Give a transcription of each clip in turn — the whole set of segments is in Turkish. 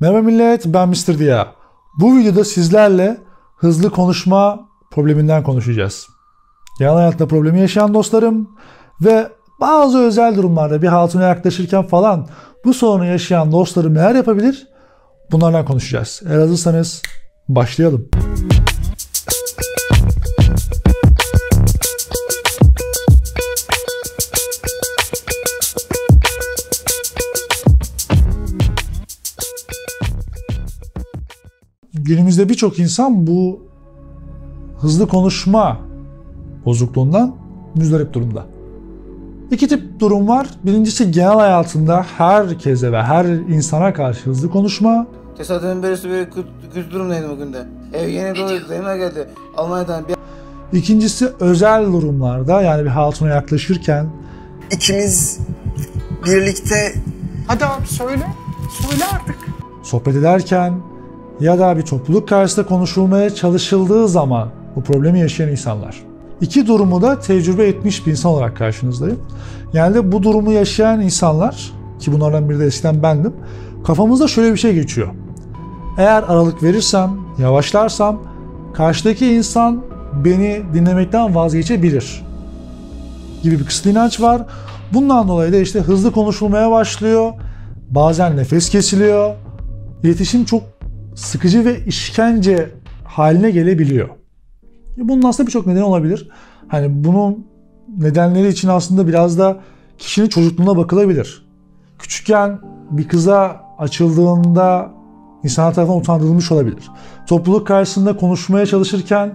Merhaba millet ben Mr. Dia. Bu videoda sizlerle hızlı konuşma probleminden konuşacağız. Genel hayatta problemi yaşayan dostlarım ve bazı özel durumlarda bir hatuna yaklaşırken falan bu sorunu yaşayan dostlarım neler yapabilir? Bunlardan konuşacağız. Eğer hazırsanız başlayalım. Günümüzde birçok insan bu hızlı konuşma bozukluğundan müzdarip durumda. İki tip durum var. Birincisi genel hayatında herkese ve her insana karşı hızlı konuşma. Tesadüfen birisi böyle kötü, kötü durumdaydım o günde. Ev yeni dolu dayımlar geldi. Almanya'dan bir İkincisi özel durumlarda yani bir hatuna yaklaşırken ikimiz birlikte Hadi abi söyle. Söyle artık. sohbet ederken ya da bir topluluk karşısında konuşulmaya çalışıldığı zaman bu problemi yaşayan insanlar. İki durumu da tecrübe etmiş bir insan olarak karşınızdayım. Yani bu durumu yaşayan insanlar ki bunlardan biri de eskiden bendim. Kafamızda şöyle bir şey geçiyor. Eğer aralık verirsem, yavaşlarsam karşıdaki insan beni dinlemekten vazgeçebilir gibi bir kısıtlı inanç var. Bundan dolayı da işte hızlı konuşulmaya başlıyor. Bazen nefes kesiliyor. İletişim çok sıkıcı ve işkence haline gelebiliyor. E, Bunun aslında birçok neden olabilir. Hani bunun nedenleri için aslında biraz da kişinin çocukluğuna bakılabilir. Küçükken bir kıza açıldığında insanlar tarafından utandırılmış olabilir. Topluluk karşısında konuşmaya çalışırken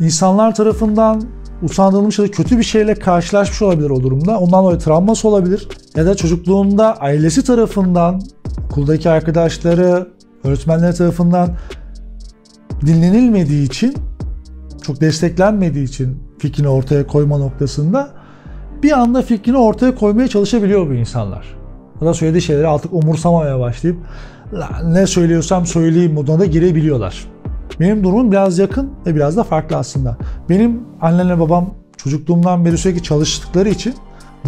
insanlar tarafından utandırılmış ya da kötü bir şeyle karşılaşmış olabilir o durumda. Ondan dolayı travması olabilir. Ya da çocukluğunda ailesi tarafından, okuldaki arkadaşları, öğretmenleri tarafından dinlenilmediği için, çok desteklenmediği için fikrini ortaya koyma noktasında bir anda fikrini ortaya koymaya çalışabiliyor bu insanlar. Ya da söylediği şeyleri artık umursamamaya başlayıp "Lan ne söylüyorsam söyleyeyim moduna da girebiliyorlar. Benim durumum biraz yakın ve biraz da farklı aslında. Benim annemle babam çocukluğumdan beri sürekli çalıştıkları için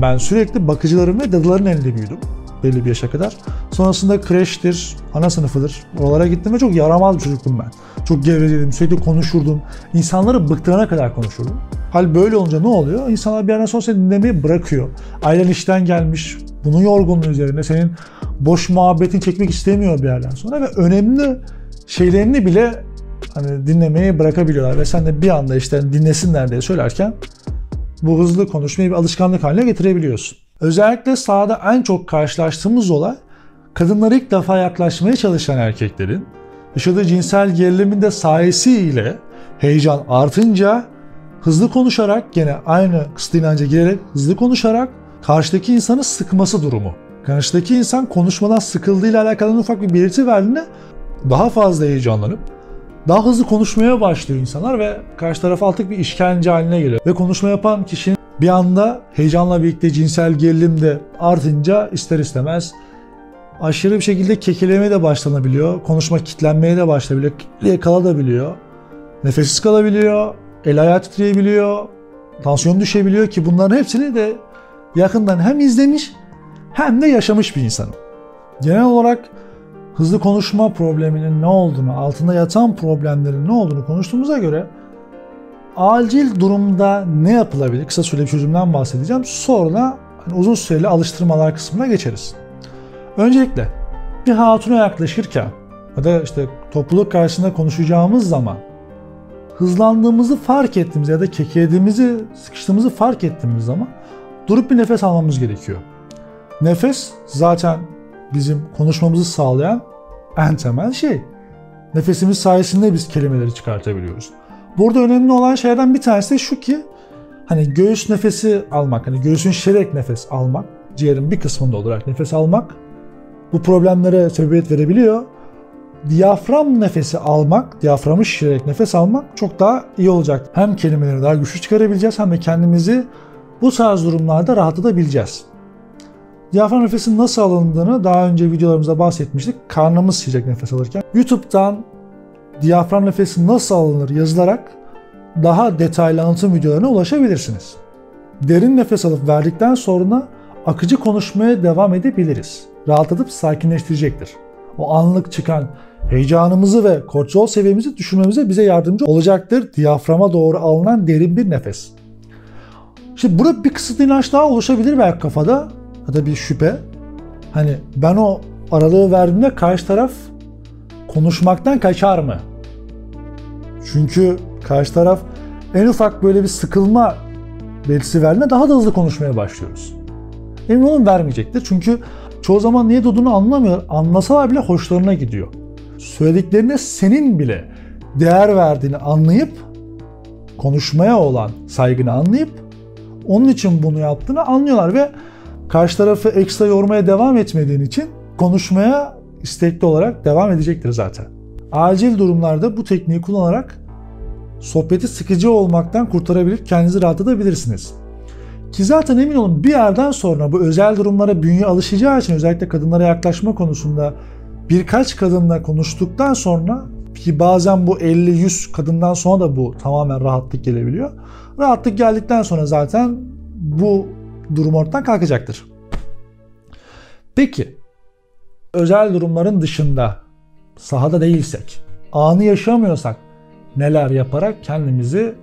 ben sürekli bakıcıların ve dadıların elinde büyüdüm belli bir yaşa kadar. Sonrasında kreştir, ana sınıfıdır. Oralara gittim ve çok yaramaz bir çocuktum ben. Çok gevezeydim, sürekli konuşurdum. İnsanları bıktırana kadar konuşurdum. Hal böyle olunca ne oluyor? İnsanlar bir yerden sonra seni dinlemeyi bırakıyor. Ailen işten gelmiş, bunun yorgunluğu üzerine senin boş muhabbetin çekmek istemiyor bir yerden sonra ve önemli şeylerini bile hani dinlemeyi bırakabiliyorlar ve sen de bir anda işte dinlesinler diye söylerken bu hızlı konuşmayı bir alışkanlık haline getirebiliyorsun. Özellikle sahada en çok karşılaştığımız olay kadınlara ilk defa yaklaşmaya çalışan erkeklerin yaşadığı cinsel gerilimin de sayesiyle heyecan artınca hızlı konuşarak gene aynı kısıtlı inanca girerek hızlı konuşarak karşıdaki insanı sıkması durumu. Karşıdaki insan konuşmadan sıkıldığıyla alakalı ufak bir belirti verdiğinde daha fazla heyecanlanıp daha hızlı konuşmaya başlıyor insanlar ve karşı taraf artık bir işkence haline geliyor. Ve konuşma yapan kişinin bir anda heyecanla birlikte cinsel gerilim de artınca ister istemez aşırı bir şekilde kekelemeye de başlanabiliyor. Konuşma kitlenmeye de başlayabiliyor. Kitleye kalabiliyor. Nefessiz kalabiliyor. El ayağı titreyebiliyor. Tansiyon düşebiliyor ki bunların hepsini de yakından hem izlemiş hem de yaşamış bir insanım. Genel olarak hızlı konuşma probleminin ne olduğunu, altında yatan problemlerin ne olduğunu konuştuğumuza göre acil durumda ne yapılabilir? Kısa süreli bir çözümden bahsedeceğim. Sonra hani uzun süreli alıştırmalar kısmına geçeriz. Öncelikle bir hatuna yaklaşırken ya da işte topluluk karşısında konuşacağımız zaman hızlandığımızı fark ettiğimiz ya da kekelediğimizi, sıkıştığımızı fark ettiğimiz zaman durup bir nefes almamız gerekiyor. Nefes zaten bizim konuşmamızı sağlayan en temel şey. Nefesimiz sayesinde biz kelimeleri çıkartabiliyoruz. Burada önemli olan şeylerden bir tanesi şu ki hani göğüs nefesi almak, hani göğsün şişerek nefes almak, ciğerin bir kısmında olarak nefes almak bu problemlere sebebiyet verebiliyor. Diyafram nefesi almak, diyaframı şişirerek nefes almak çok daha iyi olacak. Hem kelimeleri daha güçlü çıkarabileceğiz hem de kendimizi bu tarz durumlarda rahatlatabileceğiz. Diyafram nefesin nasıl alındığını daha önce videolarımızda bahsetmiştik. Karnımız şişecek nefes alırken. YouTube'dan diyafram nefesi nasıl alınır yazılarak daha detaylı anlatım videolarına ulaşabilirsiniz. Derin nefes alıp verdikten sonra akıcı konuşmaya devam edebiliriz. Rahatlatıp sakinleştirecektir. o anlık çıkan heyecanımızı ve kortizol seviyemizi düşürmemize bize yardımcı olacaktır. Diyaframa doğru alınan derin bir nefes. Şimdi burada bir kısıtlı inanç daha oluşabilir belki kafada ya da bir şüphe. Hani ben o aralığı verdiğimde karşı taraf konuşmaktan kaçar mı? Çünkü karşı taraf en ufak böyle bir sıkılma belirtisi verdiğinde daha da hızlı konuşmaya başlıyoruz. Emin olun vermeyecektir. Çünkü çoğu zaman niye durduğunu anlamıyor. Anlasalar bile hoşlarına gidiyor. Söylediklerine senin bile değer verdiğini anlayıp konuşmaya olan saygını anlayıp onun için bunu yaptığını anlıyorlar ve karşı tarafı ekstra yormaya devam etmediğin için konuşmaya istekli olarak devam edecektir zaten. Acil durumlarda bu tekniği kullanarak sohbeti sıkıcı olmaktan kurtarabilir, kendinizi rahatlatabilirsiniz. Ki zaten emin olun bir yerden sonra bu özel durumlara bünye alışacağı için özellikle kadınlara yaklaşma konusunda birkaç kadınla konuştuktan sonra ki bazen bu 50-100 kadından sonra da bu tamamen rahatlık gelebiliyor. Rahatlık geldikten sonra zaten bu durum ortadan kalkacaktır. Peki özel durumların dışında sahada değilsek, anı yaşamıyorsak neler yaparak kendimizi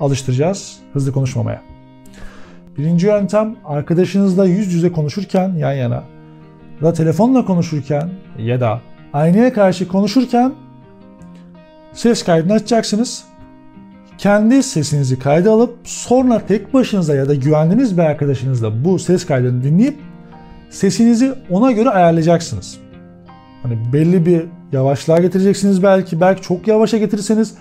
alıştıracağız hızlı konuşmamaya? Birinci yöntem arkadaşınızla yüz yüze konuşurken yan yana ya da telefonla konuşurken ya da aynaya karşı konuşurken ses kaydını açacaksınız. Kendi sesinizi kayda alıp sonra tek başınıza ya da güvendiğiniz bir arkadaşınızla bu ses kaydını dinleyip sesinizi ona göre ayarlayacaksınız. Hani belli bir yavaşlığa getireceksiniz belki. Belki çok yavaşa getirirseniz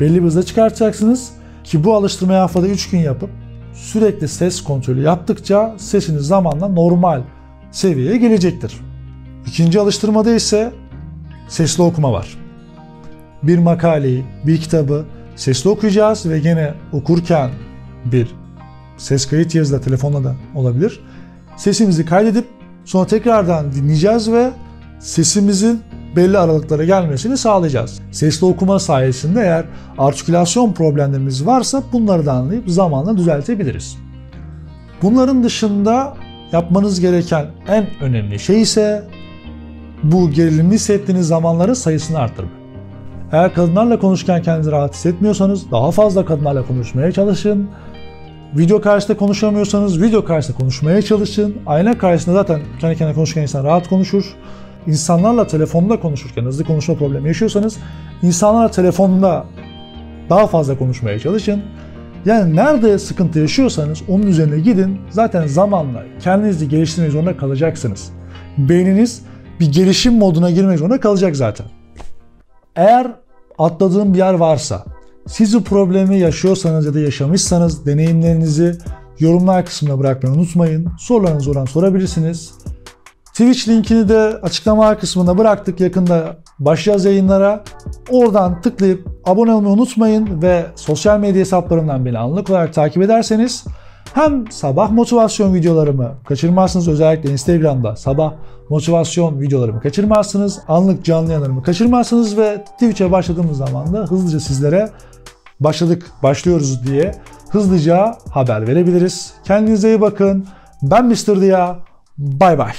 belli bir hızla çıkartacaksınız. Ki bu alıştırmayı haftada 3 gün yapıp sürekli ses kontrolü yaptıkça sesiniz zamanla normal seviyeye gelecektir. İkinci alıştırmada ise sesli okuma var. Bir makaleyi, bir kitabı sesli okuyacağız ve gene okurken bir ses kayıt cihazıyla telefonla da olabilir. Sesimizi kaydedip sonra tekrardan dinleyeceğiz ve sesimizin belli aralıklara gelmesini sağlayacağız. Sesli okuma sayesinde eğer artikülasyon problemlerimiz varsa bunları da anlayıp zamanla düzeltebiliriz. Bunların dışında yapmanız gereken en önemli şey ise bu gerilimi hissettiğiniz zamanların sayısını arttırmak. Eğer kadınlarla konuşurken kendinizi rahat hissetmiyorsanız daha fazla kadınlarla konuşmaya çalışın. Video karşısında konuşamıyorsanız video karşısında konuşmaya çalışın. Ayna karşısında zaten kendi kendine konuşurken insan rahat konuşur. İnsanlarla telefonda konuşurken hızlı konuşma problemi yaşıyorsanız insanlarla telefonda daha fazla konuşmaya çalışın. Yani nerede sıkıntı yaşıyorsanız onun üzerine gidin. Zaten zamanla kendinizi geliştirmek zorunda kalacaksınız. Beyniniz bir gelişim moduna girmek zorunda kalacak zaten. Eğer atladığım bir yer varsa, siz bu problemi yaşıyorsanız ya da yaşamışsanız deneyimlerinizi yorumlar kısmına bırakmayı unutmayın. Sorularınızı oradan sorabilirsiniz. Twitch linkini de açıklama kısmına bıraktık. Yakında başlayacağız yayınlara. Oradan tıklayıp abone olmayı unutmayın ve sosyal medya hesaplarımdan beni anlık olarak takip ederseniz hem sabah motivasyon videolarımı kaçırmazsınız. Özellikle Instagram'da sabah motivasyon videolarımı kaçırmazsınız. Anlık canlı yayınlarımı kaçırmazsınız ve Twitch'e başladığımız zaman da hızlıca sizlere başladık, başlıyoruz diye hızlıca haber verebiliriz. Kendinize iyi bakın. Ben Mr. Dia. Bay bay.